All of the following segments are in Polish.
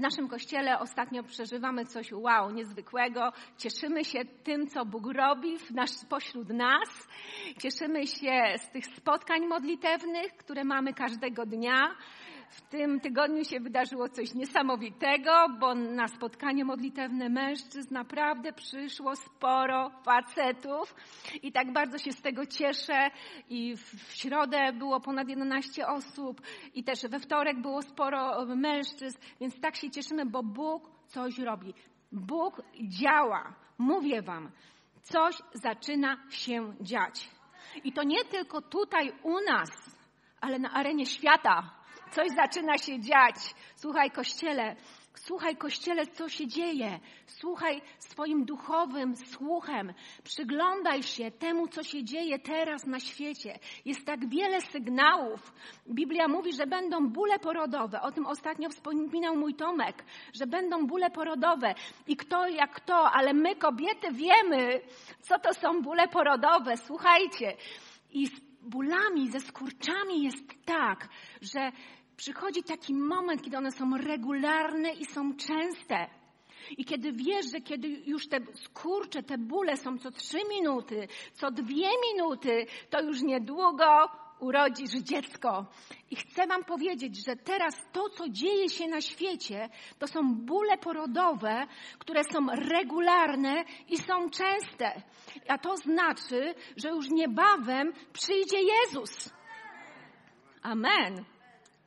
W naszym kościele ostatnio przeżywamy coś wow, niezwykłego. Cieszymy się tym, co Bóg robi w nas, pośród nas. Cieszymy się z tych spotkań modlitewnych, które mamy każdego dnia. W tym tygodniu się wydarzyło coś niesamowitego, bo na spotkanie modlitewne mężczyzn naprawdę przyszło sporo facetów i tak bardzo się z tego cieszę. I w środę było ponad 11 osób i też we wtorek było sporo mężczyzn, więc tak się cieszymy, bo Bóg coś robi. Bóg działa. Mówię Wam, coś zaczyna się dziać. I to nie tylko tutaj u nas, ale na arenie świata. Coś zaczyna się dziać. Słuchaj, kościele, słuchaj, kościele, co się dzieje. Słuchaj swoim duchowym słuchem. Przyglądaj się temu, co się dzieje teraz na świecie. Jest tak wiele sygnałów. Biblia mówi, że będą bóle porodowe. O tym ostatnio wspominał mój Tomek, że będą bóle porodowe. I kto jak kto, ale my, kobiety, wiemy, co to są bóle porodowe. Słuchajcie. I z bólami, ze skurczami jest tak, że przychodzi taki moment, kiedy one są regularne i są częste. I kiedy wiesz, że kiedy już te skurcze, te bóle są co trzy minuty, co dwie minuty, to już niedługo urodzisz dziecko. I chcę Wam powiedzieć, że teraz to, co dzieje się na świecie, to są bóle porodowe, które są regularne i są częste. A to znaczy, że już niebawem przyjdzie Jezus. Amen.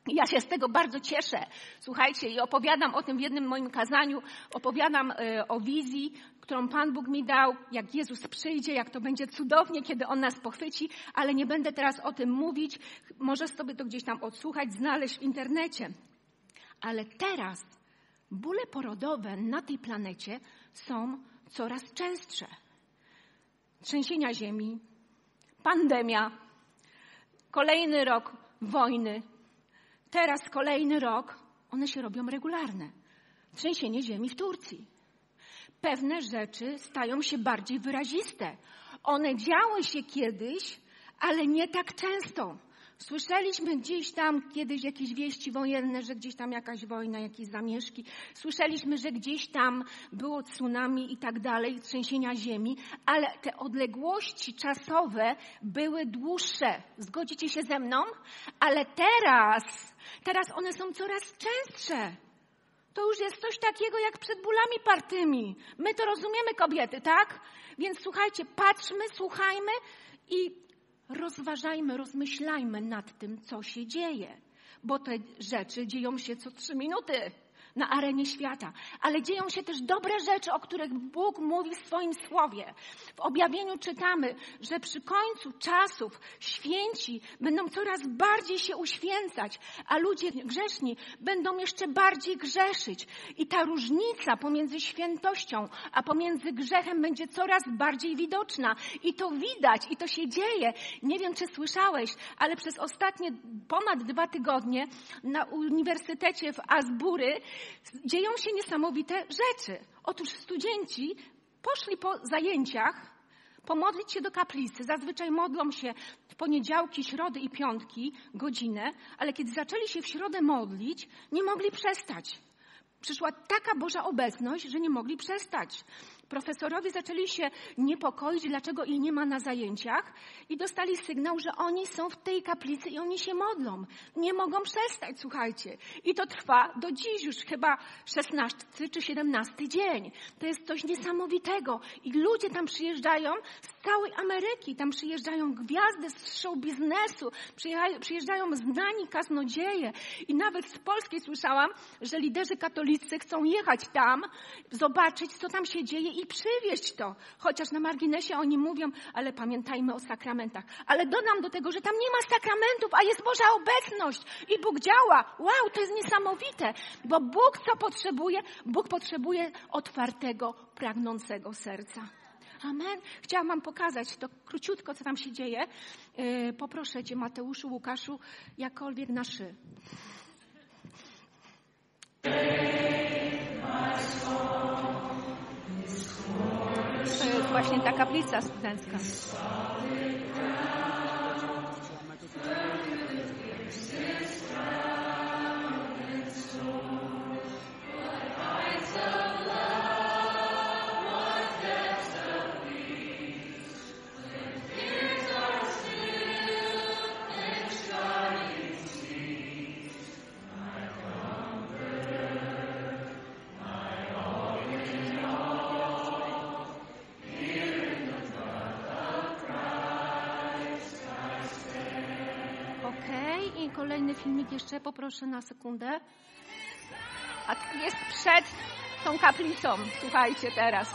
Ja się z tego bardzo cieszę. Słuchajcie, i opowiadam o tym w jednym moim kazaniu, opowiadam y, o wizji, którą Pan Bóg mi dał, jak Jezus przyjdzie, jak to będzie cudownie, kiedy On nas pochwyci, ale nie będę teraz o tym mówić. Może sobie to gdzieś tam odsłuchać, znaleźć w internecie. Ale teraz bóle porodowe na tej planecie są coraz częstsze. Trzęsienia ziemi, pandemia, kolejny rok wojny, teraz kolejny rok, one się robią regularne. Trzęsienie ziemi w Turcji. Pewne rzeczy stają się bardziej wyraziste. One działy się kiedyś, ale nie tak często. Słyszeliśmy gdzieś tam kiedyś jakieś wieści wojenne, że gdzieś tam jakaś wojna, jakieś zamieszki. Słyszeliśmy, że gdzieś tam było tsunami i tak dalej, trzęsienia ziemi, ale te odległości czasowe były dłuższe. Zgodzicie się ze mną? Ale teraz, teraz one są coraz częstsze. To już jest coś takiego jak przed bólami partymi. My to rozumiemy, kobiety, tak? Więc słuchajcie, patrzmy, słuchajmy i rozważajmy, rozmyślajmy nad tym, co się dzieje, bo te rzeczy dzieją się co trzy minuty na arenie świata. Ale dzieją się też dobre rzeczy, o których Bóg mówi w swoim słowie. W objawieniu czytamy, że przy końcu czasów święci będą coraz bardziej się uświęcać, a ludzie grzeszni będą jeszcze bardziej grzeszyć. I ta różnica pomiędzy świętością, a pomiędzy grzechem będzie coraz bardziej widoczna. I to widać, i to się dzieje. Nie wiem, czy słyszałeś, ale przez ostatnie ponad dwa tygodnie na Uniwersytecie w Asbury dzieją się niesamowite rzeczy. Otóż studenci poszli po zajęciach pomodlić się do kaplicy. Zazwyczaj modlą się w poniedziałki, środy i piątki godzinę, ale kiedy zaczęli się w środę modlić, nie mogli przestać. Przyszła taka Boża obecność, że nie mogli przestać. Profesorowie zaczęli się niepokoić, dlaczego ich nie ma na zajęciach i dostali sygnał, że oni są w tej kaplicy i oni się modlą. Nie mogą przestać, słuchajcie. I to trwa do dziś już chyba 16 czy 17 dzień. To jest coś niesamowitego. I ludzie tam przyjeżdżają z całej Ameryki. Tam przyjeżdżają gwiazdy z show biznesu, przyjeżdżają znani kaznodzieje. I nawet z Polski słyszałam, że liderzy katolicy chcą jechać tam, zobaczyć, co tam się dzieje i przywieźć to. Chociaż na marginesie oni mówią, ale pamiętajmy o sakramentach. Ale dodam do tego, że tam nie ma sakramentów, a jest Boża obecność i Bóg działa. Wow, to jest niesamowite, bo Bóg co potrzebuje? Bóg potrzebuje otwartego, pragnącego serca. Amen. Chciałam Wam pokazać to króciutko, co tam się dzieje. Yy, poproszę Cię, Mateuszu, Łukaszu, jakkolwiek na właśnie ta kaplica studencka. Kolejny filmik jeszcze poproszę na sekundę. A jest przed tą kaplicą. Słuchajcie teraz.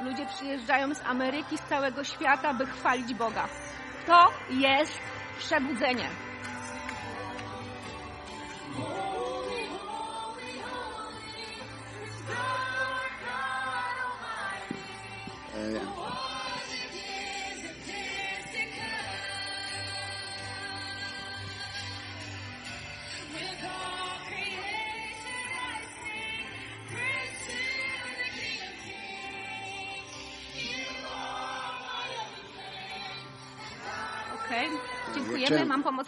Ludzie przyjeżdżają z Ameryki, z całego świata, by chwalić Boga. To jest przebudzenie.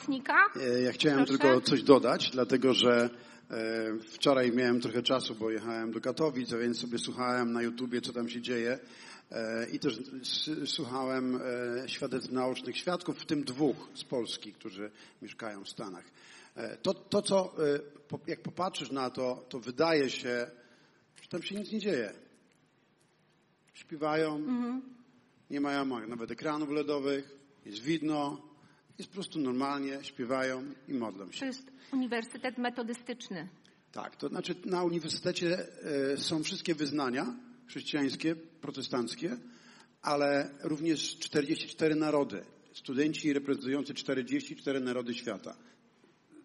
Pomocnika. E, Ja chciałem Proszę. tylko coś dodać, dlatego że e, wczoraj miałem trochę czasu, bo jechałem do Katowic, a więc sobie słuchałem na YouTubie, co tam się dzieje e, i też słuchałem świadectw naocznych świadków, w tym dwóch z Polski, którzy mieszkają w Stanach. To, to co, jak popatrzysz na to, to wydaje się, że tam się nic nie dzieje. Śpiewają, nie mają nawet ekranów LEDowych, jest widno, jest po prostu normalnie, śpiewają i modlą To się. jest Uniwersytet Metodystyczny. Tak, to znaczy na uniwersytecie e, są wszystkie wyznania chrześcijańskie, protestanckie, ale również 44 narody. Studenci reprezentujący 44 narody świata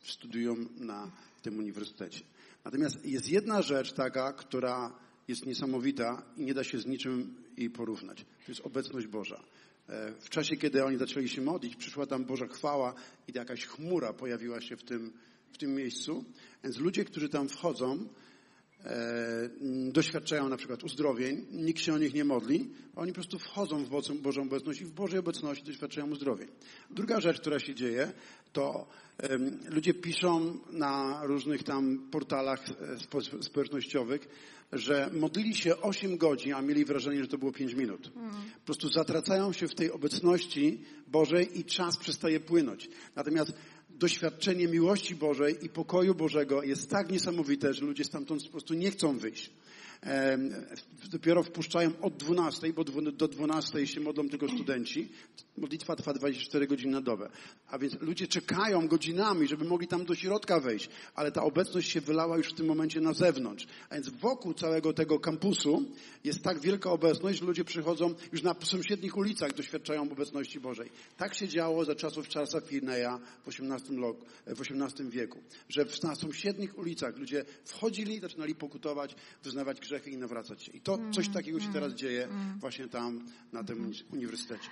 studiują na tym uniwersytecie. Natomiast jest jedna rzecz taka, która jest niesamowita i nie da się z niczym jej porównać. To jest obecność Boża. E, W czasie, kiedy oni zaczęli się modlić, przyszła tam Boża chwała i jakaś chmura pojawiła się w tym, w tym miejscu. Więc ludzie, którzy tam wchodzą, e, doświadczają na przykład uzdrowień, nikt się o nich nie modli, oni po prostu wchodzą w Bożą obecność i w Bożej obecności doświadczają uzdrowień. Druga rzecz, która się dzieje, to ludzie piszą na różnych tam portalach e, spo- społecznościowych, że modlili się 8 godzin, a mieli wrażenie, że to było 5 minut. Po prostu zatracają się w tej obecności Bożej i czas przestaje płynąć. Natomiast doświadczenie miłości Bożej i pokoju Bożego jest tak niesamowite, że ludzie stamtąd po prostu nie chcą wyjść. Dopiero wpuszczają od 12, bo do 12 się modlą tylko studenci. Modlitwa trwa 24 godziny na dobę. A więc ludzie czekają godzinami, żeby mogli tam do środka wejść, ale ta obecność się wylała już w tym momencie na zewnątrz. A więc wokół całego tego kampusu jest tak wielka obecność, że ludzie przychodzą już na sąsiednich ulicach, doświadczają obecności Bożej. Tak się działo za czasów Charlesa Finney'a w XVIII, wieku, że na sąsiednich ulicach ludzie wchodzili, zaczynali pokutować, wyznawać grzechy i nawracać się. I to coś takiego się teraz dzieje właśnie tam na tym uni- uniwersytecie.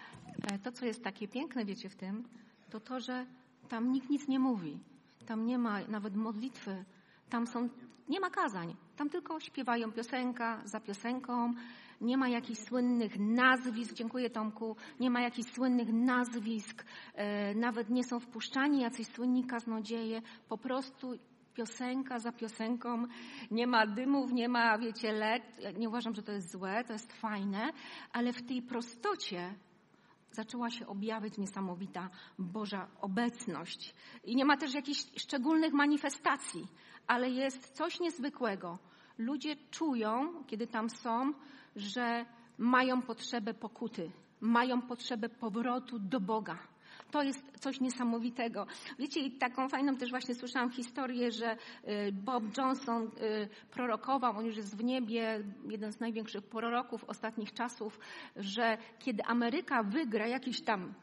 E, To, co jest takie piękne, wiecie, w tym, to to, że tam nikt nic nie mówi. Tam nie ma nawet modlitwy. Tam są, nie ma kazań. Tam tylko śpiewają piosenka za piosenką. Nie ma jakichś słynnych nazwisk, dziękuję Tomku, nie ma jakichś słynnych nazwisk, e, nawet nie są wpuszczani jacyś słynni kaznodzieje, po prostu piosenka za piosenką, nie ma dymów, nie ma, wiecie, LED. Nie uważam, że to jest złe, to jest fajne, ale w tej prostocie zaczęła się objawiać niesamowita Boża obecność. I nie ma też jakichś szczególnych manifestacji, ale jest coś niezwykłego. Ludzie czują, kiedy tam są, że mają potrzebę pokuty, mają potrzebę powrotu do Boga. To jest coś niesamowitego. Wiecie, i taką fajną też właśnie słyszałam historię, że y, Bob Johnson y, prorokował, on już jest w niebie, jeden z największych proroków ostatnich czasów, że kiedy Ameryka wygra jakiś tam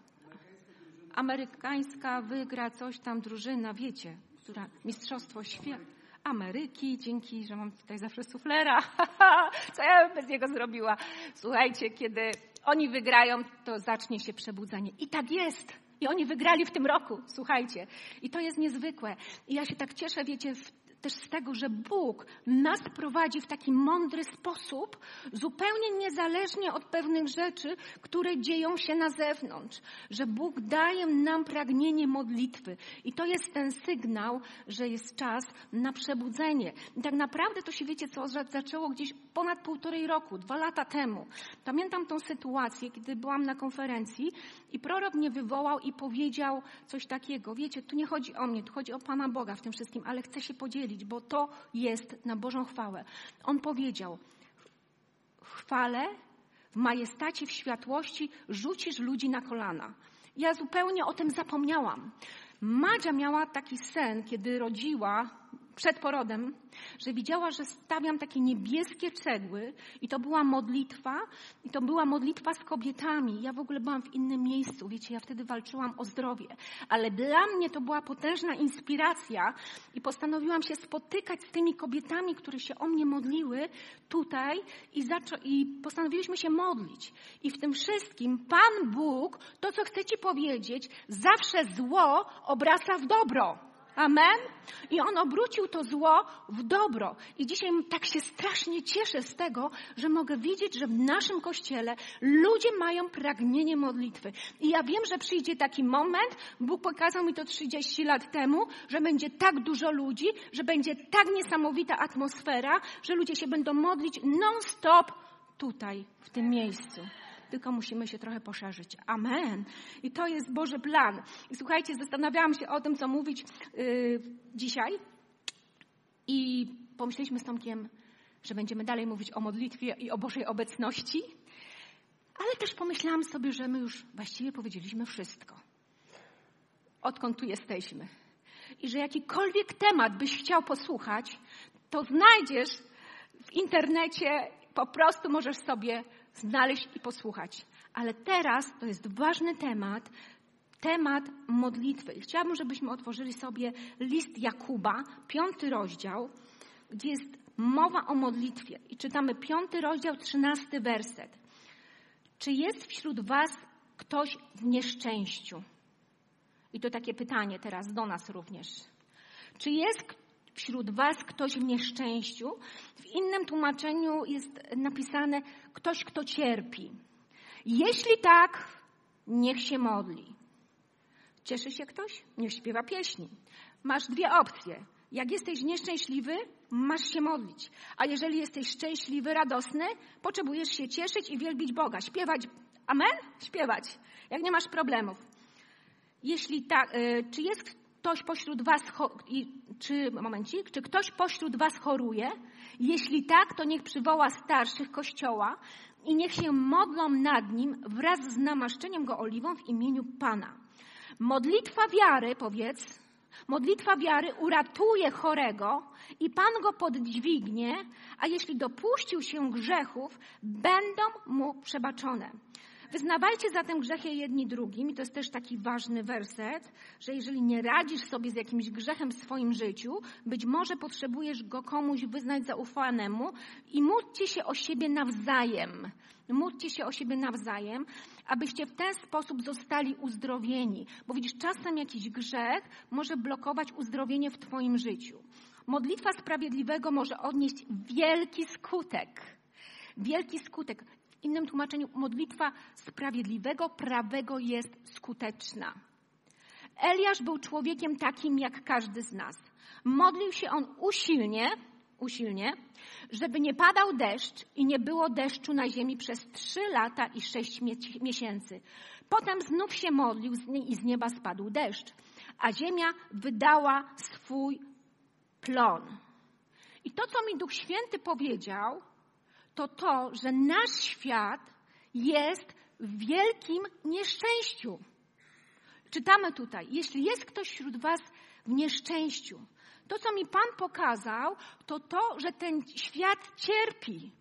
amerykańska wygra coś tam drużyna, wiecie, która mistrzostwo świata. Ameryki, dzięki, że mam tutaj zawsze suflera. Co ja bym bez niego zrobiła? Słuchajcie, kiedy oni wygrają, to zacznie się przebudzenie. I tak jest. I oni wygrali w tym roku, słuchajcie. I to jest niezwykłe. I ja się tak cieszę, wiecie, też z tego, że Bóg nas prowadzi w taki mądry sposób, zupełnie niezależnie od pewnych rzeczy, które dzieją się na zewnątrz. Że Bóg daje nam pragnienie modlitwy. I to jest ten sygnał, że jest czas na przebudzenie. I tak naprawdę to się wiecie, co za- zaczęło gdzieś ponad półtorej roku, dwa lata temu. Pamiętam tą sytuację, kiedy byłam na konferencji i prorok mnie wywołał i powiedział coś takiego. Wiecie, tu nie chodzi o mnie, tu chodzi o Pana Boga w tym wszystkim, ale chcę się podzielić, bo to jest na Bożą chwałę. On powiedział, w chwale, w majestacie, w światłości rzucisz ludzi na kolana. Ja zupełnie o tym zapomniałam. Madzia miała taki sen, kiedy rodziła przed porodem, że widziała, że stawiam takie niebieskie cegły i to była modlitwa, i to była modlitwa z kobietami. Ja w ogóle byłam w innym miejscu, wiecie, ja wtedy walczyłam o zdrowie, ale dla mnie to była potężna inspiracja i postanowiłam się spotykać z tymi kobietami, które się o mnie modliły tutaj i, zaczą- i postanowiłyśmy się modlić. I w tym wszystkim Pan Bóg, to co chcę Ci powiedzieć, zawsze zło obraca w dobro. Amen? I on obrócił to zło w dobro. I dzisiaj tak się strasznie cieszę z tego, że mogę widzieć, że w naszym kościele ludzie mają pragnienie modlitwy. I ja wiem, że przyjdzie taki moment, Bóg pokazał mi to 30 lat temu, że będzie tak dużo ludzi, że będzie tak niesamowita atmosfera, że ludzie się będą modlić non-stop tutaj, w tym miejscu tylko musimy się trochę poszerzyć. Amen. I to jest Boży plan. I słuchajcie, zastanawiałam się o tym, co mówić yy, dzisiaj. I pomyśleliśmy z Tomkiem, że będziemy dalej mówić o modlitwie i o Bożej obecności. Ale też pomyślałam sobie, że my już właściwie powiedzieliśmy wszystko. Odkąd tu jesteśmy. I że jakikolwiek temat byś chciał posłuchać, to znajdziesz w internecie, po prostu możesz sobie znaleźć i posłuchać. Ale teraz to jest ważny temat, temat modlitwy. I chciałabym, żebyśmy otworzyli sobie list Jakuba, piąty rozdział, gdzie jest mowa o modlitwie. I czytamy piąty rozdział, trzynasty werset. Czy jest wśród Was ktoś w nieszczęściu? I to takie pytanie teraz do nas również. Czy jest wśród Was ktoś w nieszczęściu? W innym tłumaczeniu jest napisane ktoś, kto cierpi. Jeśli tak, niech się modli. Cieszy się ktoś? Niech śpiewa pieśni. Masz dwie opcje. Jak jesteś nieszczęśliwy, masz się modlić. A jeżeli jesteś szczęśliwy, radosny, potrzebujesz się cieszyć i wielbić Boga. Śpiewać. Amen? Śpiewać. Jak nie masz problemów. Jeśli tak, czy jest ktoś pośród was, czy, momencik, czy ktoś pośród was choruje? Jeśli tak, to niech przywoła starszych kościoła i niech się modlą nad nim wraz z namaszczeniem go oliwą w imieniu Pana. Modlitwa wiary, powiedz, modlitwa wiary uratuje chorego i Pan go podźwignie, a jeśli dopuścił się grzechów, będą mu przebaczone. Wyznawajcie zatem grzechy jedni drugim, i to jest też taki ważny werset, że jeżeli nie radzisz sobie z jakimś grzechem w swoim życiu, być może potrzebujesz go komuś wyznać zaufanemu i módlcie się o siebie nawzajem. Módlcie się o siebie nawzajem, abyście w ten sposób zostali uzdrowieni. Bo widzisz, czasem jakiś grzech może blokować uzdrowienie w Twoim życiu. Modlitwa sprawiedliwego może odnieść wielki skutek. Wielki skutek. Innym tłumaczeniu modlitwa sprawiedliwego, prawego jest skuteczna. Eliasz był człowiekiem takim jak każdy z nas. Modlił się on usilnie, usilnie, żeby nie padał deszcz i nie było deszczu na ziemi przez trzy lata i sześć miesięcy. Potem znów się modlił i z nieba spadł deszcz, a ziemia wydała swój plon. I to, co mi Duch Święty powiedział, to to, że nasz świat jest w wielkim nieszczęściu. Czytamy tutaj, jeśli jest ktoś wśród Was w nieszczęściu, to co mi Pan pokazał, to to, że ten świat cierpi,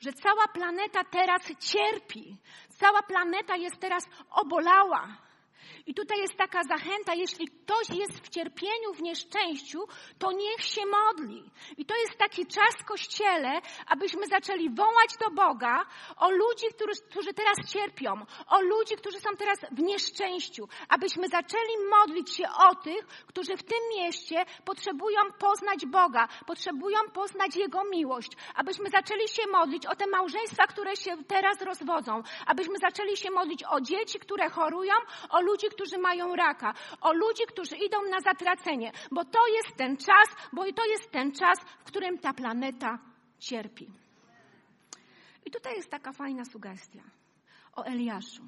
że cała planeta teraz cierpi, cała planeta jest teraz obolała. I tutaj jest taka zachęta, jeśli ktoś jest w cierpieniu, w nieszczęściu, to niech się modli. I to jest taki czas w Kościele, abyśmy zaczęli wołać do Boga o ludzi, którzy, którzy teraz cierpią, o ludzi, którzy są teraz w nieszczęściu, abyśmy zaczęli modlić się o tych, którzy w tym mieście potrzebują poznać Boga, potrzebują poznać Jego miłość, abyśmy zaczęli się modlić o te małżeństwa, które się teraz rozwodzą, abyśmy zaczęli się modlić o dzieci, które chorują, o ludzi, którzy mają raka, o ludzi, którzy idą na zatracenie, bo to jest ten czas, bo to jest ten czas, w którym ta planeta cierpi. I tutaj jest taka fajna sugestia o Eliaszu.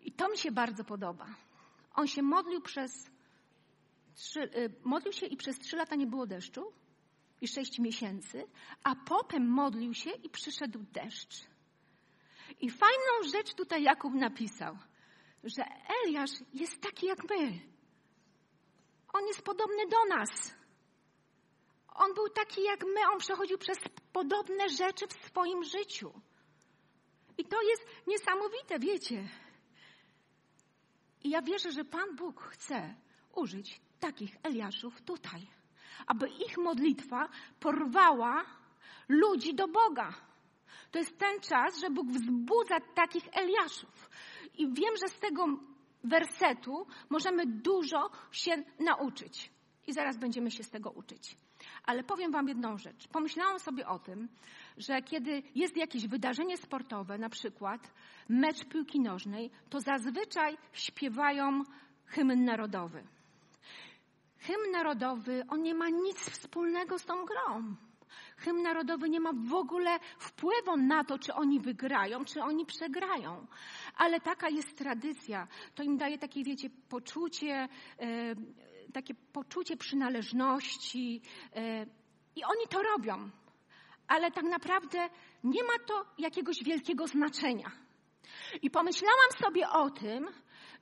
I to mi się bardzo podoba. On się modlił przez trzy, y, modlił się i przez trzy lata nie było deszczu i sześć miesięcy, a potem modlił się i przyszedł deszcz. I fajną rzecz tutaj Jakub napisał – że Eliasz jest taki jak my. On jest podobny do nas. On był taki jak my, on przechodził przez podobne rzeczy w swoim życiu. I to jest niesamowite, wiecie. I ja wierzę, że Pan Bóg chce użyć takich Eliaszów tutaj, aby ich modlitwa porwała ludzi do Boga. To jest ten czas, że Bóg wzbudza takich Eliaszów. I wiem, że z tego wersetu możemy dużo się nauczyć. I zaraz będziemy się z tego uczyć. Ale powiem Wam jedną rzecz. Pomyślałam sobie o tym, że kiedy jest jakieś wydarzenie sportowe, na przykład mecz piłki nożnej, to zazwyczaj śpiewają hymn narodowy. Hymn narodowy, on nie ma nic wspólnego z tą grą. Hymn narodowy nie ma w ogóle wpływu na to, czy oni wygrają, czy oni przegrają. Ale taka jest tradycja. To im daje takie, wiecie, poczucie, e, takie poczucie przynależności. E, I oni to robią. Ale tak naprawdę nie ma to jakiegoś wielkiego znaczenia. I pomyślałam sobie o tym,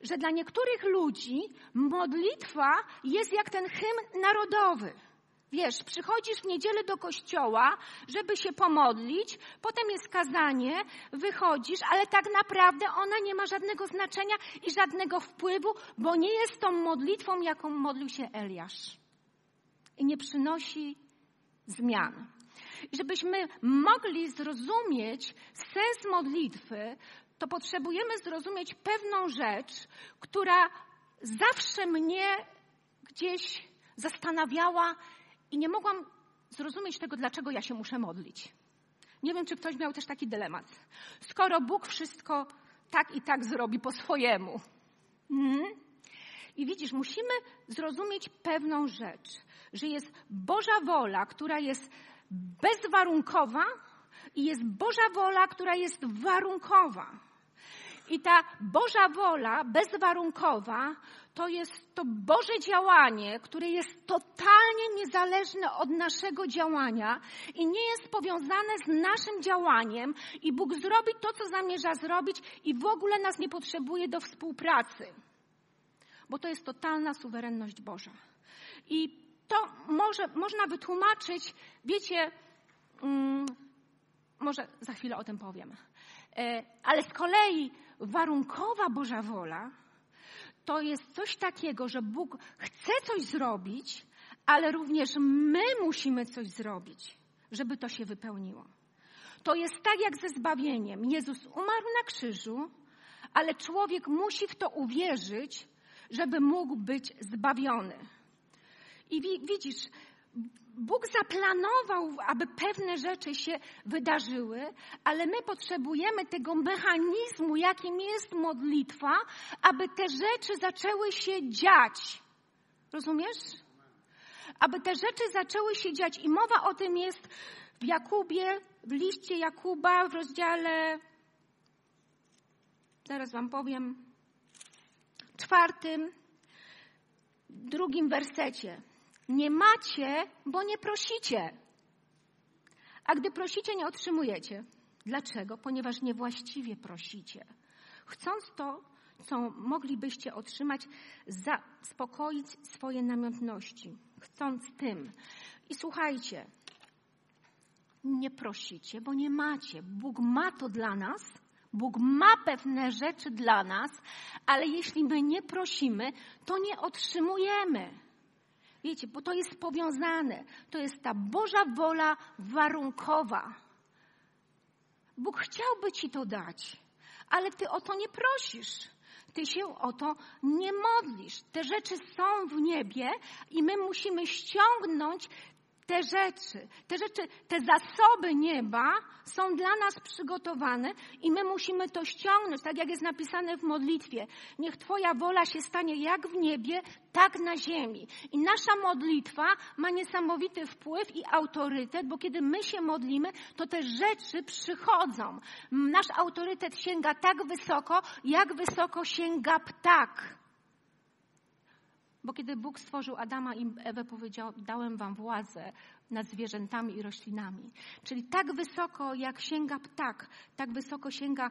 że dla niektórych ludzi modlitwa jest jak ten hymn narodowy. Wiesz, przychodzisz w niedzielę do kościoła, żeby się pomodlić, potem jest kazanie, wychodzisz, ale tak naprawdę ona nie ma żadnego znaczenia i żadnego wpływu, bo nie jest tą modlitwą, jaką modlił się Eliasz. I nie przynosi zmian. I żebyśmy mogli zrozumieć sens modlitwy, to potrzebujemy zrozumieć pewną rzecz, która zawsze mnie gdzieś zastanawiała i nie mogłam zrozumieć tego, dlaczego ja się muszę modlić. Nie wiem, czy ktoś miał też taki dylemat. Skoro Bóg wszystko tak i tak zrobi po swojemu. Hmm? I widzisz, musimy zrozumieć pewną rzecz, że jest Boża wola, która jest bezwarunkowa i jest Boża wola, która jest warunkowa. I ta Boża wola bezwarunkowa to jest to Boże działanie, które jest totalnie niezależne od naszego działania i nie jest powiązane z naszym działaniem i Bóg zrobi to, co zamierza zrobić i w ogóle nas nie potrzebuje do współpracy. Bo to jest totalna suwerenność Boża. I to może, można wytłumaczyć, wiecie, mm, może za chwilę o tym powiem. E, ale z kolei warunkowa Boża wola to jest coś takiego, że Bóg chce coś zrobić, ale również my musimy coś zrobić, żeby to się wypełniło. To jest tak jak ze zbawieniem. Jezus umarł na krzyżu, ale człowiek musi w to uwierzyć, żeby mógł być zbawiony. I widzisz, Bóg zaplanował, aby pewne rzeczy się wydarzyły, ale my potrzebujemy tego mechanizmu, jakim jest modlitwa, aby te rzeczy zaczęły się dziać. Rozumiesz? Aby te rzeczy zaczęły się dziać. I mowa o tym jest w Jakubie, w liście Jakuba, w rozdziale, zaraz wam powiem, czwartym, drugim wersecie. Nie macie, bo nie prosicie. A gdy prosicie, nie otrzymujecie. Dlaczego? Ponieważ niewłaściwie prosicie. Chcąc to, co moglibyście otrzymać, zaspokoić swoje namiętności. Chcąc tym. I słuchajcie, nie prosicie, bo nie macie. Bóg ma to dla nas. Bóg ma pewne rzeczy dla nas, ale jeśli my nie prosimy, to nie otrzymujemy. Wiecie, bo to jest powiązane. To jest ta Boża wola warunkowa. Bóg chciałby ci to dać, ale ty o to nie prosisz. Ty się o to nie modlisz. Te rzeczy są w niebie i my musimy ściągnąć te rzeczy, te rzeczy, te zasoby nieba są dla nas przygotowane i my musimy to ściągnąć, tak jak jest napisane w modlitwie. Niech Twoja wola się stanie jak w niebie, tak na ziemi. I nasza modlitwa ma niesamowity wpływ i autorytet, bo kiedy my się modlimy, to te rzeczy przychodzą. Nasz autorytet sięga tak wysoko, jak wysoko sięga ptak. Bo kiedy Bóg stworzył Adama i Ewę, powiedział: Dałem wam władzę nad zwierzętami i roślinami. Czyli tak wysoko, jak sięga ptak, tak wysoko sięga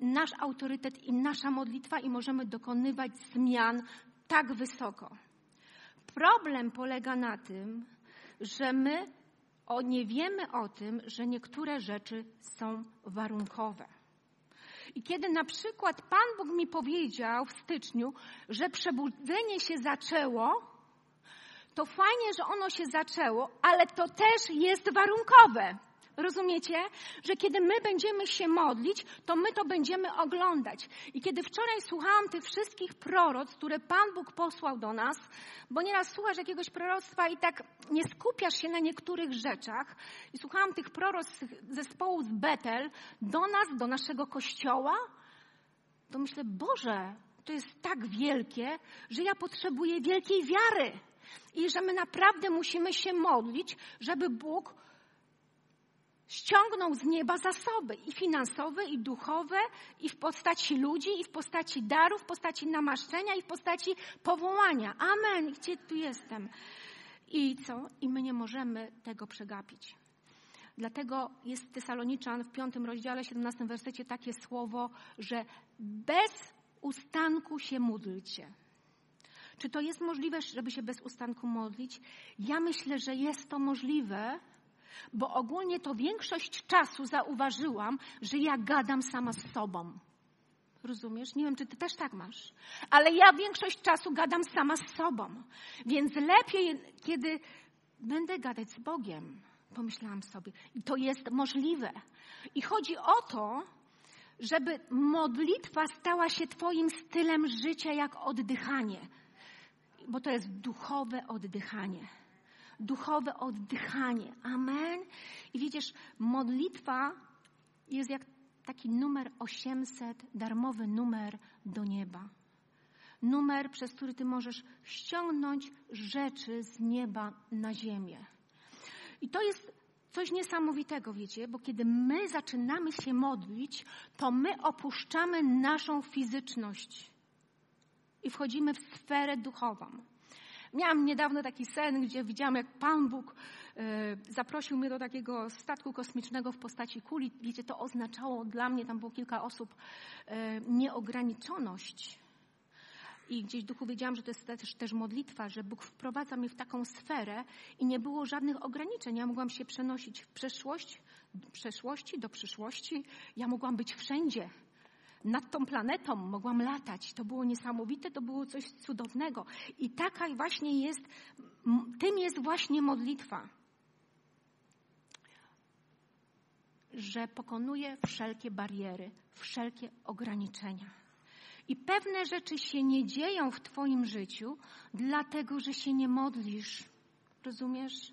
nasz autorytet i nasza modlitwa, i możemy dokonywać zmian tak wysoko. Problem polega na tym, że my o, nie wiemy o tym, że niektóre rzeczy są warunkowe. I kiedy na przykład Pan Bóg mi powiedział w styczniu, że przebudzenie się zaczęło, to fajnie, że ono się zaczęło, ale to też jest warunkowe. Rozumiecie? Że kiedy my będziemy się modlić, to my to będziemy oglądać. I kiedy wczoraj słuchałam tych wszystkich proroc, które Pan Bóg posłał do nas, bo nieraz słuchasz jakiegoś proroctwa i tak nie skupiasz się na niektórych rzeczach. I słuchałam tych proroc zespołu z Betel do nas, do naszego kościoła, to myślę, Boże, to jest tak wielkie, że ja potrzebuję wielkiej wiary. I że my naprawdę musimy się modlić, żeby Bóg ściągnął z nieba zasoby i finansowe, i duchowe, i w postaci ludzi, i w postaci darów, w postaci namaszczenia, i w postaci powołania. Amen. Gdzie tu jestem? I co? I my nie możemy tego przegapić. Dlatego jest w Tesaloniczan w piątym rozdziale, 17 wersecie takie słowo, że bez ustanku się módlcie. Czy to jest możliwe, żeby się bez ustanku modlić? Ja myślę, że jest to możliwe, bo ogólnie to większość czasu zauważyłam, że ja gadam sama z sobą. Rozumiesz? Nie wiem, czy ty też tak masz. Ale ja większość czasu gadam sama z sobą. Więc lepiej, kiedy będę gadać z Bogiem, pomyślałam sobie. I to jest możliwe. I chodzi o to, żeby modlitwa stała się Twoim stylem życia jak oddychanie. Bo to jest duchowe oddychanie duchowe oddychanie. Amen. I widzisz, modlitwa jest jak taki numer 800, darmowy numer do nieba. Numer, przez który ty możesz ściągnąć rzeczy z nieba na ziemię. I to jest coś niesamowitego, wiecie, bo kiedy my zaczynamy się modlić, to my opuszczamy naszą fizyczność i wchodzimy w sferę duchową. Miałam niedawno taki sen, gdzie widziałam, jak Pan Bóg e, zaprosił mnie do takiego statku kosmicznego w postaci kuli. Wiecie, to oznaczało dla mnie, tam było kilka osób, e, nieograniczoność. I gdzieś w duchu wiedziałam, że to jest też, też modlitwa, że Bóg wprowadza mnie w taką sferę i nie było żadnych ograniczeń. Ja mogłam się przenosić w przeszłość, przeszłości do przyszłości. Ja mogłam być wszędzie nad tą planetą mogłam latać. To było niesamowite, to było coś cudownego. I taka właśnie jest, tym jest właśnie modlitwa. Że pokonuje wszelkie bariery, wszelkie ograniczenia. I pewne rzeczy się nie dzieją w Twoim życiu, dlatego że się nie modlisz. Rozumiesz?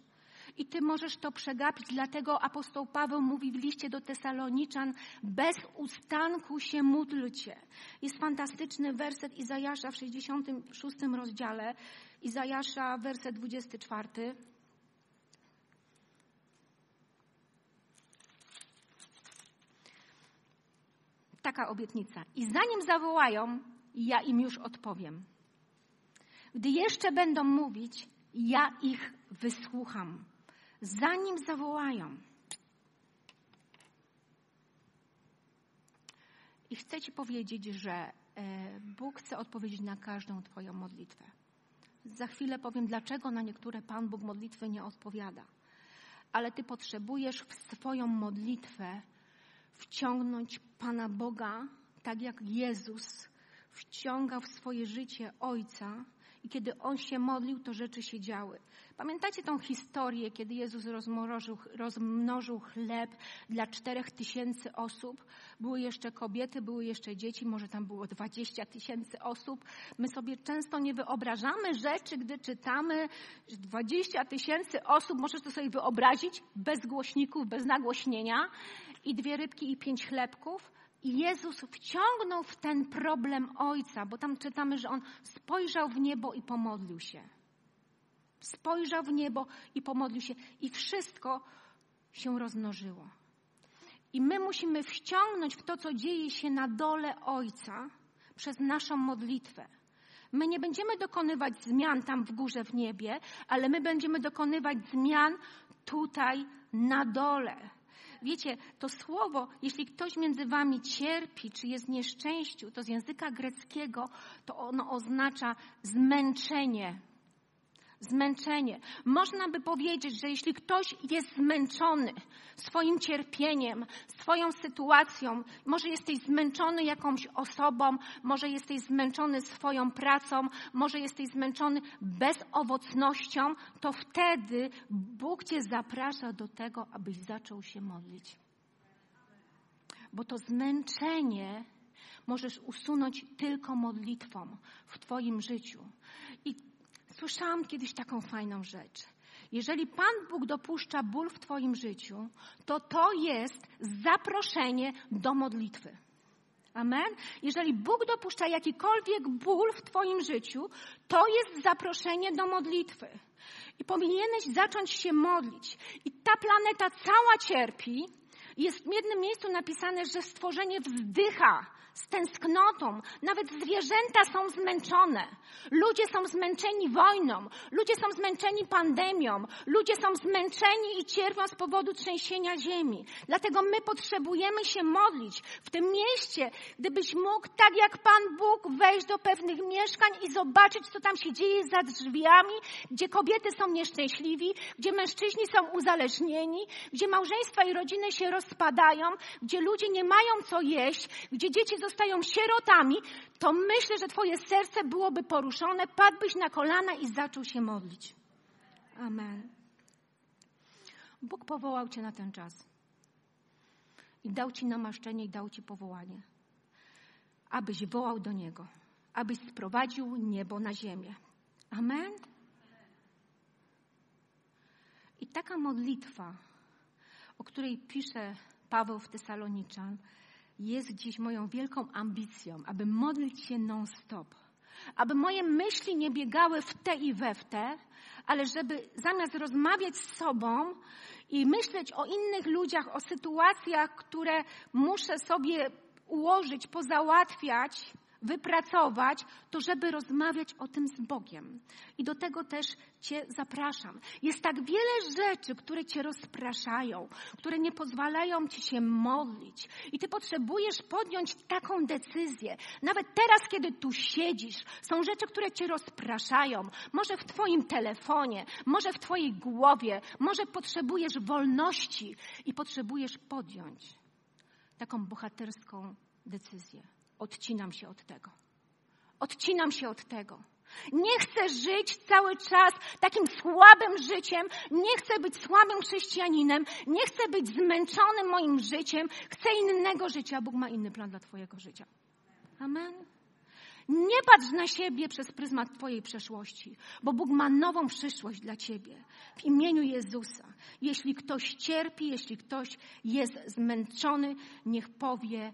I ty możesz to przegapić. Dlatego apostoł Paweł mówi w liście do Tesaloniczan, bez ustanku się módlcie. Jest fantastyczny werset Izajasza w 66 rozdziale, Izajasza, werset 24. Taka obietnica. I zanim zawołają, ja im już odpowiem. Gdy jeszcze będą mówić, ja ich wysłucham zanim zawołają. I chcę Ci powiedzieć, że e, Bóg chce odpowiedzieć na każdą Twoją modlitwę. Za chwilę powiem, dlaczego na niektóre Pan Bóg modlitwy nie odpowiada. Ale Ty potrzebujesz w swoją modlitwę wciągnąć Pana Boga, tak jak Jezus wciągał w swoje życie Ojca i kiedy On się modlił, to rzeczy się działy. Pamiętacie tą historię, kiedy Jezus rozmnożył, chleb dla czterech tysięcy osób? Były jeszcze kobiety, były jeszcze dzieci, może tam było dwadzieścia tysięcy osób. My sobie często nie wyobrażamy rzeczy, gdy czytamy, dwadzieścia tysięcy osób, możesz to sobie wyobrazić, bez głośników, bez nagłośnienia i dwie rybki i pięć chlebków. I Jezus wciągnął w ten problem Ojca, bo tam czytamy, że On spojrzał w niebo i pomodlił się. Spojrzał w niebo i pomodlił się i wszystko się rozmnożyło. I my musimy wciągnąć w to, co dzieje się na dole Ojca przez naszą modlitwę. My nie będziemy dokonywać zmian tam w górze, w niebie, ale my będziemy dokonywać zmian tutaj na dole. Wiecie, to słowo, jeśli ktoś między wami cierpi, czy jest nieszczęściu, to z języka greckiego to ono oznacza zmęczenie. Zmęczenie. Można by powiedzieć, że jeśli ktoś jest zmęczony swoim cierpieniem, swoją sytuacją, może jesteś zmęczony jakąś osobą, może jesteś zmęczony swoją pracą, może jesteś zmęczony bezowocnością, to wtedy Bóg cię zaprasza do tego, abyś zaczął się modlić. Bo to zmęczenie możesz usunąć tylko modlitwą w Twoim życiu. I słyszałam kiedyś taką fajną rzecz. Jeżeli Pan Bóg dopuszcza ból w Twoim życiu, to to jest zaproszenie do modlitwy. Amen? Jeżeli Bóg dopuszcza jakikolwiek ból w Twoim życiu, to jest zaproszenie do modlitwy. I powinieneś zacząć się modlić. I ta planeta cała cierpi. Jest w jednym miejscu napisane, że stworzenie wzdycha z tęsknotą. Nawet zwierzęta są zmęczone. Ludzie są zmęczeni wojną. Ludzie są zmęczeni pandemią. Ludzie są zmęczeni i cierpią z powodu trzęsienia ziemi. Dlatego my potrzebujemy się modlić w tym mieście, gdybyś mógł, tak jak Pan Bóg, wejść do pewnych mieszkań i zobaczyć, co tam się dzieje za drzwiami, gdzie kobiety są nieszczęśliwi, gdzie mężczyźni są uzależnieni, gdzie małżeństwa i rodziny się rozpadają, gdzie ludzie nie mają co jeść, gdzie dzieci zostają sierotami, to myślę, że Twoje serce byłoby poruszone, padłbyś na kolana i zaczął się modlić. Amen. Bóg powołał Cię na ten czas. I dał Ci namaszczenie i dał Ci powołanie. Abyś wołał do Niego. Abyś sprowadził niebo na ziemię. Amen. I taka modlitwa, o której pisze Paweł w Tesaloniczan, jest dziś moją wielką ambicją, aby modlić się non-stop. Aby moje myśli nie biegały w te i we w te, ale żeby zamiast rozmawiać z sobą i myśleć o innych ludziach, o sytuacjach, które muszę sobie ułożyć, pozałatwiać, wypracować, to żeby rozmawiać o tym z Bogiem. I do tego też Cię zapraszam. Jest tak wiele rzeczy, które Cię rozpraszają, które nie pozwalają Ci się modlić. I Ty potrzebujesz podjąć taką decyzję. Nawet teraz, kiedy tu siedzisz, są rzeczy, które Cię rozpraszają. Może w Twoim telefonie, może w Twojej głowie, może potrzebujesz wolności i potrzebujesz podjąć taką bohaterską decyzję. Odcinam się od tego. Odcinam się od tego. Nie chcę żyć cały czas takim słabym życiem. Nie chcę być słabym chrześcijaninem. Nie chcę być zmęczonym moim życiem. Chcę innego życia. Bóg ma inny plan dla Twojego życia. Amen. Nie patrz na siebie przez pryzmat Twojej przeszłości, bo Bóg ma nową przyszłość dla Ciebie. W imieniu Jezusa. Jeśli ktoś cierpi, jeśli ktoś jest zmęczony, niech powie,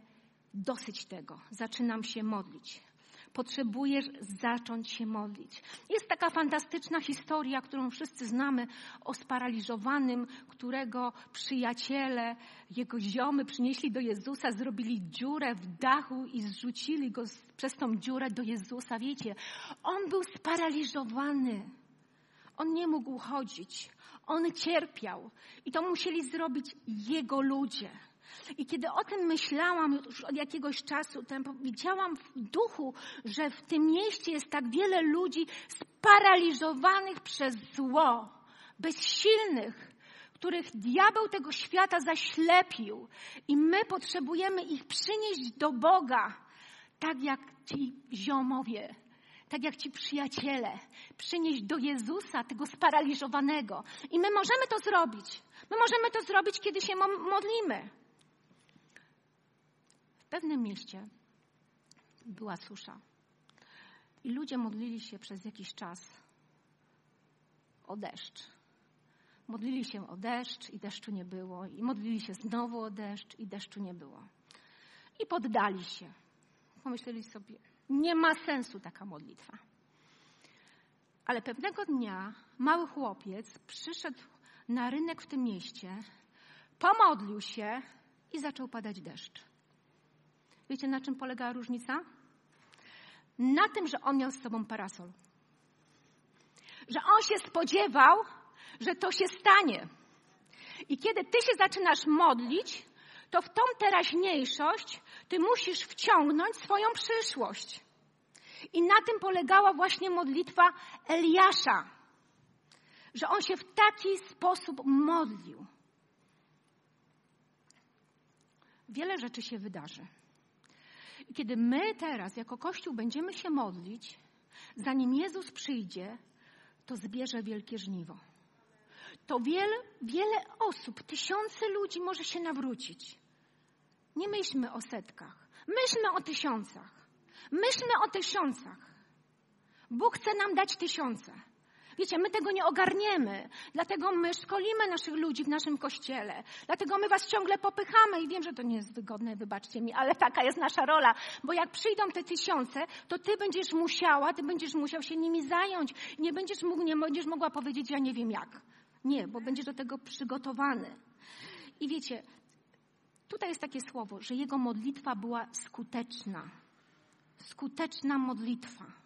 dosyć tego, zaczynam się modlić. Potrzebujesz zacząć się modlić. Jest taka fantastyczna historia, którą wszyscy znamy o sparaliżowanym, którego przyjaciele, jego ziomy przynieśli do Jezusa, zrobili dziurę w dachu i zrzucili go przez tą dziurę do Jezusa. Wiecie, on był sparaliżowany. On nie mógł chodzić. On cierpiał. I to musieli zrobić jego ludzie. I kiedy o tym myślałam już od jakiegoś czasu, to widziałam w duchu, że w tym mieście jest tak wiele ludzi sparaliżowanych przez zło, bezsilnych, których diabeł tego świata zaślepił. I my potrzebujemy ich przynieść do Boga, tak jak ci ziomowie, tak jak ci przyjaciele, przynieść do Jezusa tego sparaliżowanego. I my możemy to zrobić. My możemy to zrobić, kiedy się modlimy pewnym mieście była susza. I ludzie modlili się przez jakiś czas o deszcz. Modlili się o deszcz i deszczu nie było. I modlili się znowu o deszcz i deszczu nie było. I poddali się. Pomyśleli sobie, nie ma sensu taka modlitwa. Ale pewnego dnia mały chłopiec przyszedł na rynek w tym mieście, pomodlił się i zaczął padać deszcz. Wiecie, na czym polegała różnica? Na tym, że on miał z sobą parasol. Że on się spodziewał, że to się stanie. I kiedy ty się zaczynasz modlić, to w tą teraźniejszość ty musisz wciągnąć swoją przyszłość. I na tym polegała właśnie modlitwa Eliasza. że on się w taki sposób modlił. Wiele rzeczy się wydarzy. Kiedy my teraz, jako Kościół, będziemy się modlić, zanim Jezus przyjdzie, to zbierze wielkie żniwo. To wiele, wiele osób, tysiące ludzi może się nawrócić. Nie myślmy o setkach, myślmy o tysiącach. Myślmy o tysiącach. Bóg chce nam dać tysiące. Wiecie, my tego nie ogarniemy, dlatego my szkolimy naszych ludzi w naszym kościele, dlatego my was ciągle popychamy i wiem, że to nie jest wygodne, wybaczcie mi, ale taka jest nasza rola, bo jak przyjdą te tysiące, to ty będziesz musiała, ty będziesz musiał się nimi zająć. Nie będziesz mógł, nie będziesz mogła powiedzieć, ja nie wiem jak. Nie, bo będziesz do tego przygotowany. I wiecie, tutaj jest takie słowo, że jego modlitwa była skuteczna. Skuteczna modlitwa.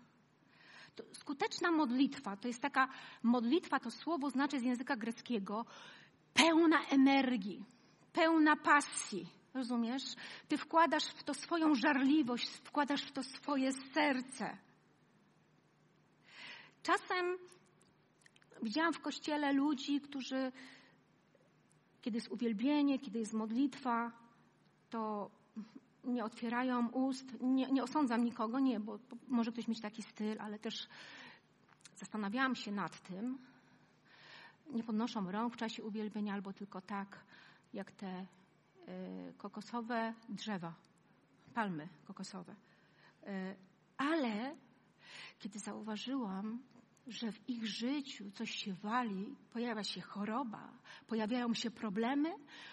Skuteczna modlitwa to jest taka modlitwa, to słowo znaczy z języka greckiego pełna energii, pełna pasji. Rozumiesz? Ty wkładasz w to swoją żarliwość, wkładasz w to swoje serce. Czasem widziałam w kościele ludzi, którzy, kiedy jest uwielbienie, kiedy jest modlitwa, to nie otwierają ust, nie, nie osądzam nikogo, nie, bo, może ktoś mieć taki styl, ale też zastanawiałam się nad tym. Nie podnoszą rąk w czasie uwielbienia, albo tylko tak, jak te y, kokosowe drzewa, palmy kokosowe. Y, ale kiedy zauważyłam, że w ich życiu coś się wali, pojawia się choroba, pojawiają się problemy,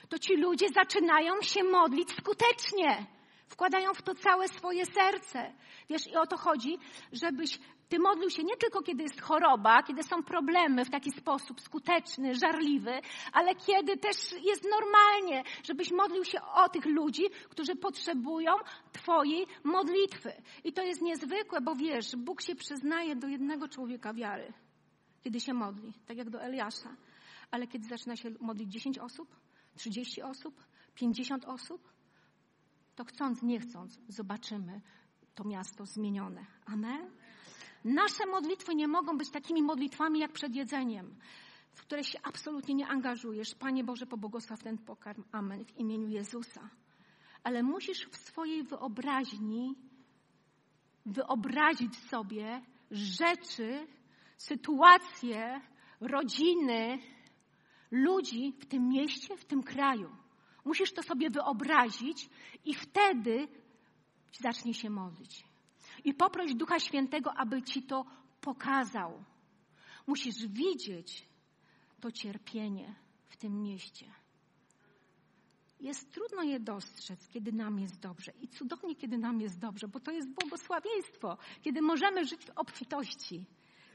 to ci ludzie zaczynają się modlić skutecznie. Wkładają w to całe swoje serce. Wiesz, i o to chodzi, żebyś ty modlił się nie tylko kiedy jest choroba, kiedy są problemy w taki sposób skuteczny, żarliwy, ale kiedy też jest normalnie, żebyś modlił się o tych ludzi, którzy potrzebują Twojej modlitwy. I to jest niezwykłe, bo wiesz, Bóg się przyznaje do jednego człowieka wiary, kiedy się modli, tak jak do Eliasza. Ale kiedy zaczyna się modlić 10 osób, 30 osób, 50 osób, to chcąc, nie chcąc, zobaczymy to miasto zmienione. Amen? Nasze modlitwy nie mogą być takimi modlitwami jak przed jedzeniem, w które się absolutnie nie angażujesz. Panie Boże, pobłogosław ten pokarm. Amen. W imieniu Jezusa. Ale musisz w swojej wyobraźni wyobrazić sobie rzeczy, sytuacje, rodziny, ludzi w tym mieście, w tym kraju. Musisz to sobie wyobrazić i wtedy zacznie się modlić. I poproś Ducha Świętego, aby ci to pokazał. Musisz widzieć to cierpienie w tym mieście. Jest trudno je dostrzec, kiedy nam jest dobrze. I cudownie, kiedy nam jest dobrze, bo to jest błogosławieństwo, kiedy możemy żyć w obfitości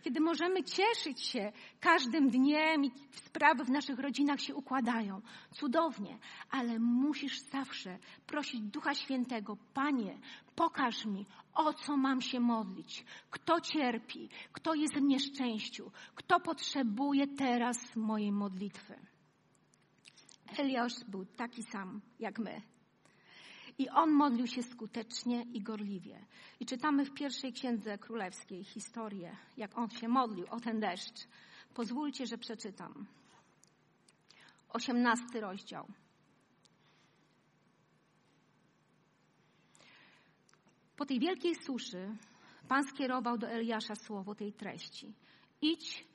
kiedy możemy cieszyć się każdym dniem i sprawy w naszych rodzinach się układają. Cudownie, ale musisz zawsze prosić Ducha Świętego, Panie, pokaż mi, o co mam się modlić, kto cierpi, kto jest w nieszczęściu, kto potrzebuje teraz mojej modlitwy. Eliasz był taki sam jak my. I on modlił się skutecznie i gorliwie. I czytamy w pierwszej księdze królewskiej historię, jak on się modlił o ten deszcz. Pozwólcie, że przeczytam. Osiemnasty rozdział. Po tej wielkiej suszy Pan skierował do Eliasza słowo tej treści. Idź,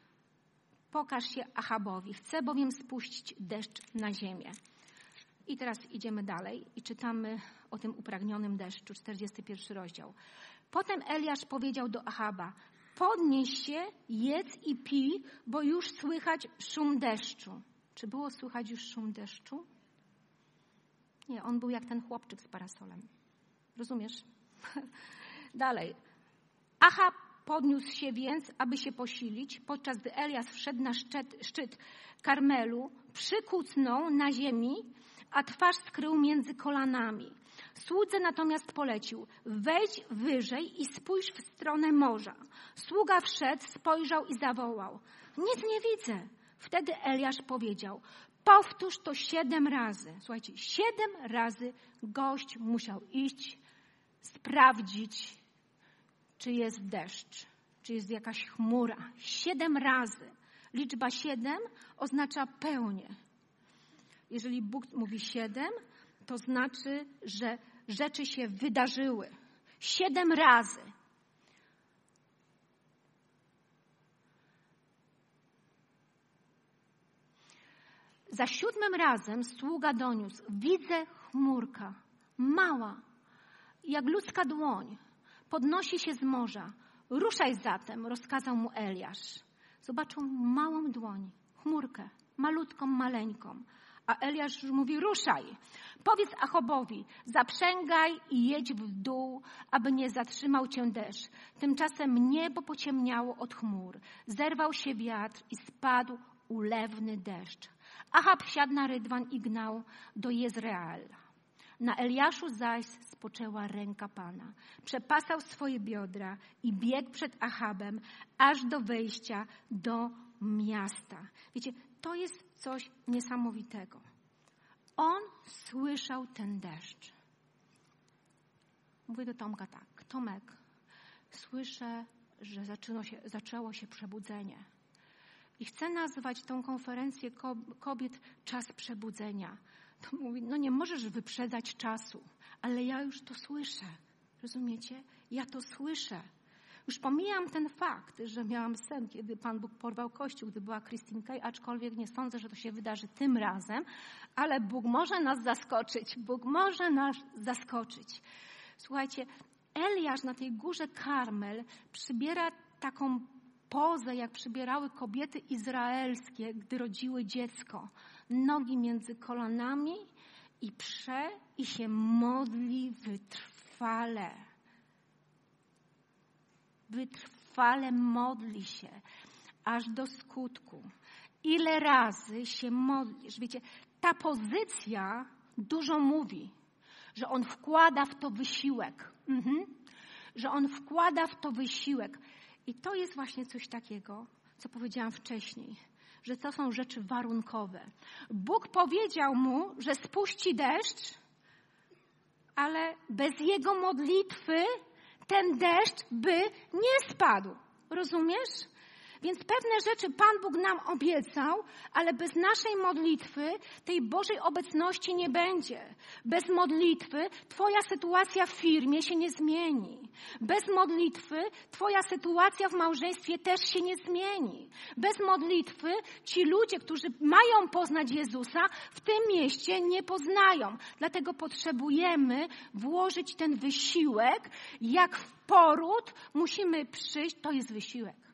pokaż się Achabowi. Chcę bowiem spuścić deszcz na ziemię. I teraz idziemy dalej i czytamy o tym upragnionym deszczu, 41 rozdział. Potem Eliasz powiedział do Achaba, podnieś się, jedz i pij, bo już słychać szum deszczu. Czy było słychać już szum deszczu? Nie, on był jak ten chłopczyk z parasolem. Rozumiesz? Dalej. Achab podniósł się więc, aby się posilić, podczas gdy Elias wszedł na szczyt, szczyt Karmelu, przykucnął na ziemi a twarz skrył między kolanami. Słudze natomiast polecił, wejdź wyżej i spójrz w stronę morza. Sługa wszedł, spojrzał i zawołał, nic nie widzę. Wtedy Eliasz powiedział, powtórz to siedem razy. Słuchajcie, siedem razy gość musiał iść, sprawdzić, czy jest deszcz, czy jest jakaś chmura. Siedem razy. Liczba siedem oznacza pełnię. Jeżeli Bóg mówi siedem, to znaczy, że rzeczy się wydarzyły. Siedem razy. Za siódmym razem sługa doniósł: Widzę chmurka, mała, jak ludzka dłoń, podnosi się z morza. Ruszaj zatem, rozkazał mu Eliasz. Zobaczył małą dłoń, chmurkę, malutką, maleńką. A Eliasz mówi, ruszaj. Powiedz Achobowi, zaprzęgaj i jedź w dół, aby nie zatrzymał cię deszcz. Tymczasem niebo pociemniało od chmur. Zerwał się wiatr i spadł ulewny deszcz. Achab wsiadł na rydwan i gnał do Jezreala. Na Eliaszu zaś spoczęła ręka Pana. Przepasał swoje biodra i biegł przed Achabem aż do wejścia do miasta. Wiecie, to jest coś niesamowitego. On słyszał ten deszcz. Mówię do Tomka tak. Tomek, słyszę, że się, zaczęło się przebudzenie. I chcę nazwać tą konferencję kobiet czas przebudzenia. To mówi, no nie możesz wyprzedzać czasu, ale ja już to słyszę. Rozumiecie? Ja to słyszę. Już pomijam ten fakt, że miałam sen, kiedy Pan Bóg porwał Kościół, gdy była Christine Kay, aczkolwiek nie sądzę, że to się wydarzy tym razem, ale Bóg może nas zaskoczyć. Bóg może nas zaskoczyć. Słuchajcie, Eliasz na tej górze Karmel przybiera taką pozę, jak przybierały kobiety izraelskie, gdy rodziły dziecko. Nogi między kolanami i prze i się modli wytrwale. Wytrwale modli się, aż do skutku. Ile razy się modlisz? Wiecie, ta pozycja dużo mówi, że on wkłada w to wysiłek. Mhm. Że on wkłada w to wysiłek. I to jest właśnie coś takiego, co powiedziałam wcześniej, że to są rzeczy warunkowe. Bóg powiedział mu, że spuści deszcz, ale bez jego modlitwy ten deszcz by nie spadł. Rozumiesz? Więc pewne rzeczy Pan Bóg nam obiecał, ale bez naszej modlitwy tej Bożej obecności nie będzie. Bez modlitwy Twoja sytuacja w firmie się nie zmieni. Bez modlitwy Twoja sytuacja w małżeństwie też się nie zmieni. Bez modlitwy ci ludzie, którzy mają poznać Jezusa, w tym mieście nie poznają. Dlatego potrzebujemy włożyć ten wysiłek, jak w poród musimy przyjść, to jest wysiłek.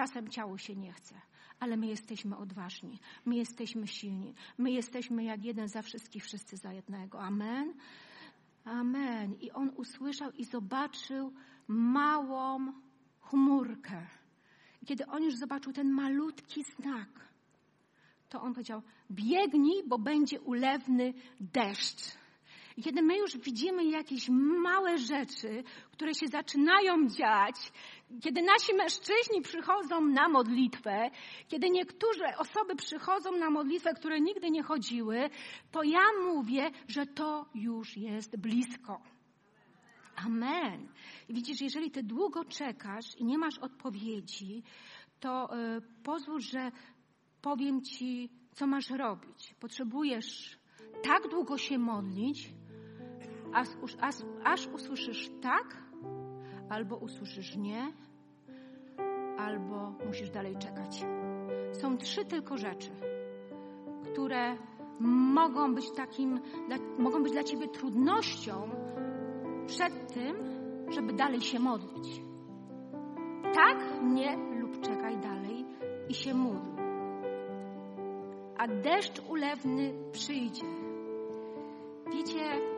Czasem ciało się nie chce, ale my jesteśmy odważni, my jesteśmy silni, my jesteśmy jak jeden za wszystkich, wszyscy za jednego. Amen. Amen. I on usłyszał i zobaczył małą chmurkę. Kiedy on już zobaczył ten malutki znak, to on powiedział: Biegnij, bo będzie ulewny deszcz. Kiedy my już widzimy jakieś małe rzeczy, które się zaczynają dziać, kiedy nasi mężczyźni przychodzą na modlitwę, kiedy niektóre osoby przychodzą na modlitwę, które nigdy nie chodziły, to ja mówię, że to już jest blisko. Amen. I widzisz, jeżeli ty długo czekasz i nie masz odpowiedzi, to y, pozwól, że powiem ci, co masz robić. Potrzebujesz tak długo się modlić, aż, aż, aż usłyszysz tak, albo usłyszysz nie, albo musisz dalej czekać. Są trzy tylko rzeczy, które mogą być takim, mogą być dla ciebie trudnością przed tym, żeby dalej się modlić. Tak, nie lub czekaj dalej i się módl. A deszcz ulewny przyjdzie. Wiecie,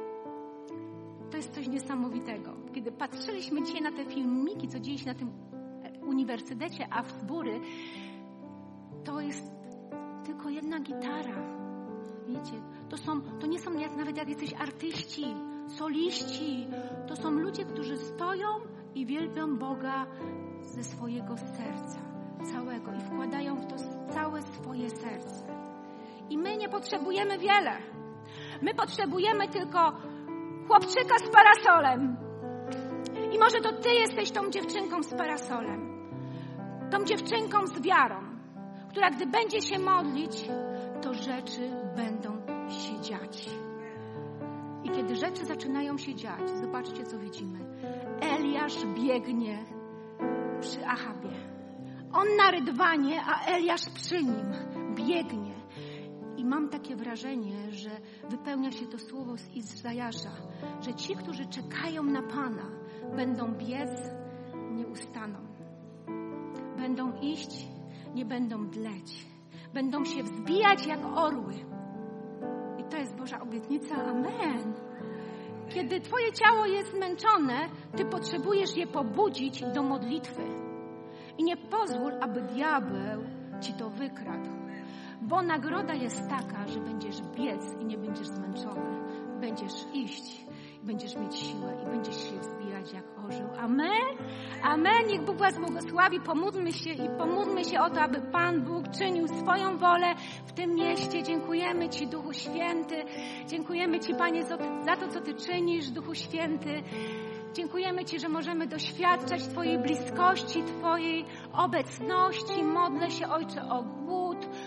jest coś niesamowitego. Kiedy patrzyliśmy dzisiaj na te filmiki, co dzieje się na tym e, uniwersytecie Bury, to jest tylko jedna gitara. Wiecie, to, są, to nie są jak, nawet jak jesteś artyści, soliści. To są ludzie, którzy stoją i wielbią Boga ze swojego serca, całego i wkładają w to całe swoje serce. I my nie potrzebujemy wiele. My potrzebujemy tylko chłopczyka z parasolem. I może to ty jesteś tą dziewczynką z parasolem. Tą dziewczynką z wiarą, która gdy będzie się modlić, to rzeczy będą się dziać. I kiedy rzeczy zaczynają się dziać, zobaczcie co widzimy. Eliasz biegnie przy Achabie. On na rydwanie, a Eliasz przy nim biegnie. Mam takie wrażenie, że wypełnia się to słowo z Izajasza, że ci, którzy czekają na Pana, będą biec, nie ustaną. Będą iść, nie będą dleć. Będą się wzbijać jak orły. I to jest Boża obietnica. Amen. Kiedy Twoje ciało jest zmęczone, Ty potrzebujesz je pobudzić do modlitwy. I nie pozwól, aby diabeł Ci to wykradł. Bo nagroda jest taka, że będziesz biec i nie będziesz zmęczony. Będziesz iść, będziesz mieć siłę i będziesz się wzbijać jak orzeł. Amen? Amen. Niech Bóg Was błogosławi. Pomódlmy się i pomódlmy się o to, aby Pan Bóg czynił swoją wolę w tym mieście. Dziękujemy Ci, Duchu Święty. Dziękujemy Ci, Panie, za to, co Ty czynisz, Duchu Święty. Dziękujemy Ci, że możemy doświadczać Twojej bliskości, Twojej obecności. Modlę się, Ojcze, o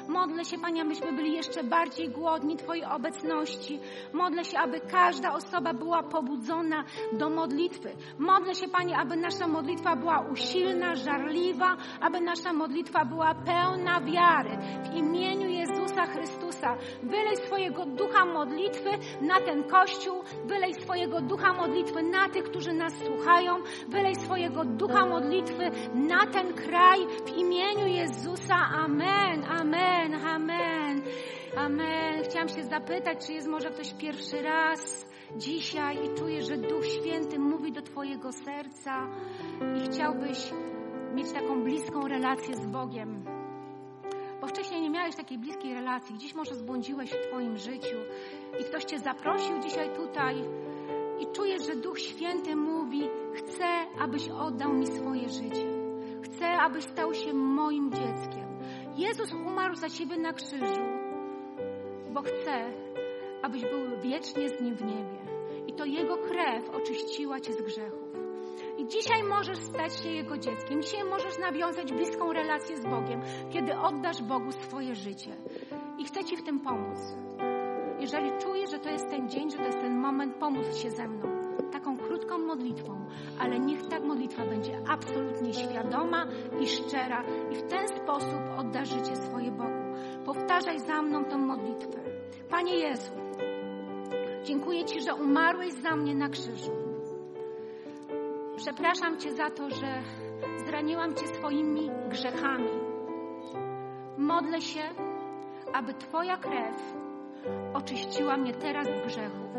Modlę się, Panie, abyśmy byli jeszcze bardziej głodni Twojej obecności. Modlę się, aby każda osoba była pobudzona do modlitwy. Modlę się, Panie, aby nasza modlitwa była usilna, żarliwa, aby nasza modlitwa była pełna wiary. W imieniu Jezusa Chrystusa wylej swojego ducha modlitwy na ten Kościół, wylej swojego ducha modlitwy na tych, którzy nas słuchają, wylej swojego ducha modlitwy na ten kraj w imieniu Jezusa. Amen, amen, amen, amen. Chciałam się zapytać, czy jest może ktoś pierwszy raz dzisiaj i czuje, że Duch Święty mówi do Twojego serca i chciałbyś mieć taką bliską relację z Bogiem. Bo wcześniej nie miałeś takiej bliskiej relacji, dziś może zbłądziłeś w Twoim życiu i ktoś Cię zaprosił dzisiaj tutaj i czujesz, że Duch Święty mówi: Chcę, abyś oddał mi swoje życie. Chcę, abyś stał się moim dzieckiem. Jezus umarł za ciebie na krzyżu, bo chce, abyś był wiecznie z nim w niebie. I to Jego krew oczyściła cię z grzechów. I dzisiaj możesz stać się Jego dzieckiem. Dzisiaj możesz nawiązać bliską relację z Bogiem, kiedy oddasz Bogu swoje życie. I chcę Ci w tym pomóc. Jeżeli czujesz, że to jest ten dzień, że to jest ten moment, pomóc się ze mną. Taką krótką modlitwą, ale niech ta modlitwa będzie absolutnie świadoma i szczera i w ten sposób odda życie swoje Bogu. Powtarzaj za mną tą modlitwę. Panie Jezu, dziękuję Ci, że umarłeś za mnie na krzyżu. Przepraszam Cię za to, że zraniłam Cię swoimi grzechami. Modlę się, aby Twoja krew oczyściła mnie teraz z grzechów.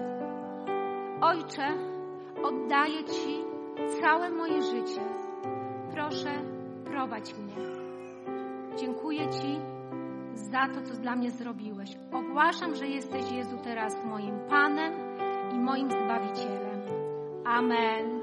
Ojcze, oddaję Ci całe moje życie. Proszę, prowadź mnie. Dziękuję Ci za to, co dla mnie zrobiłeś. Ogłaszam, że jesteś Jezu teraz moim Panem i moim Zbawicielem. Amen.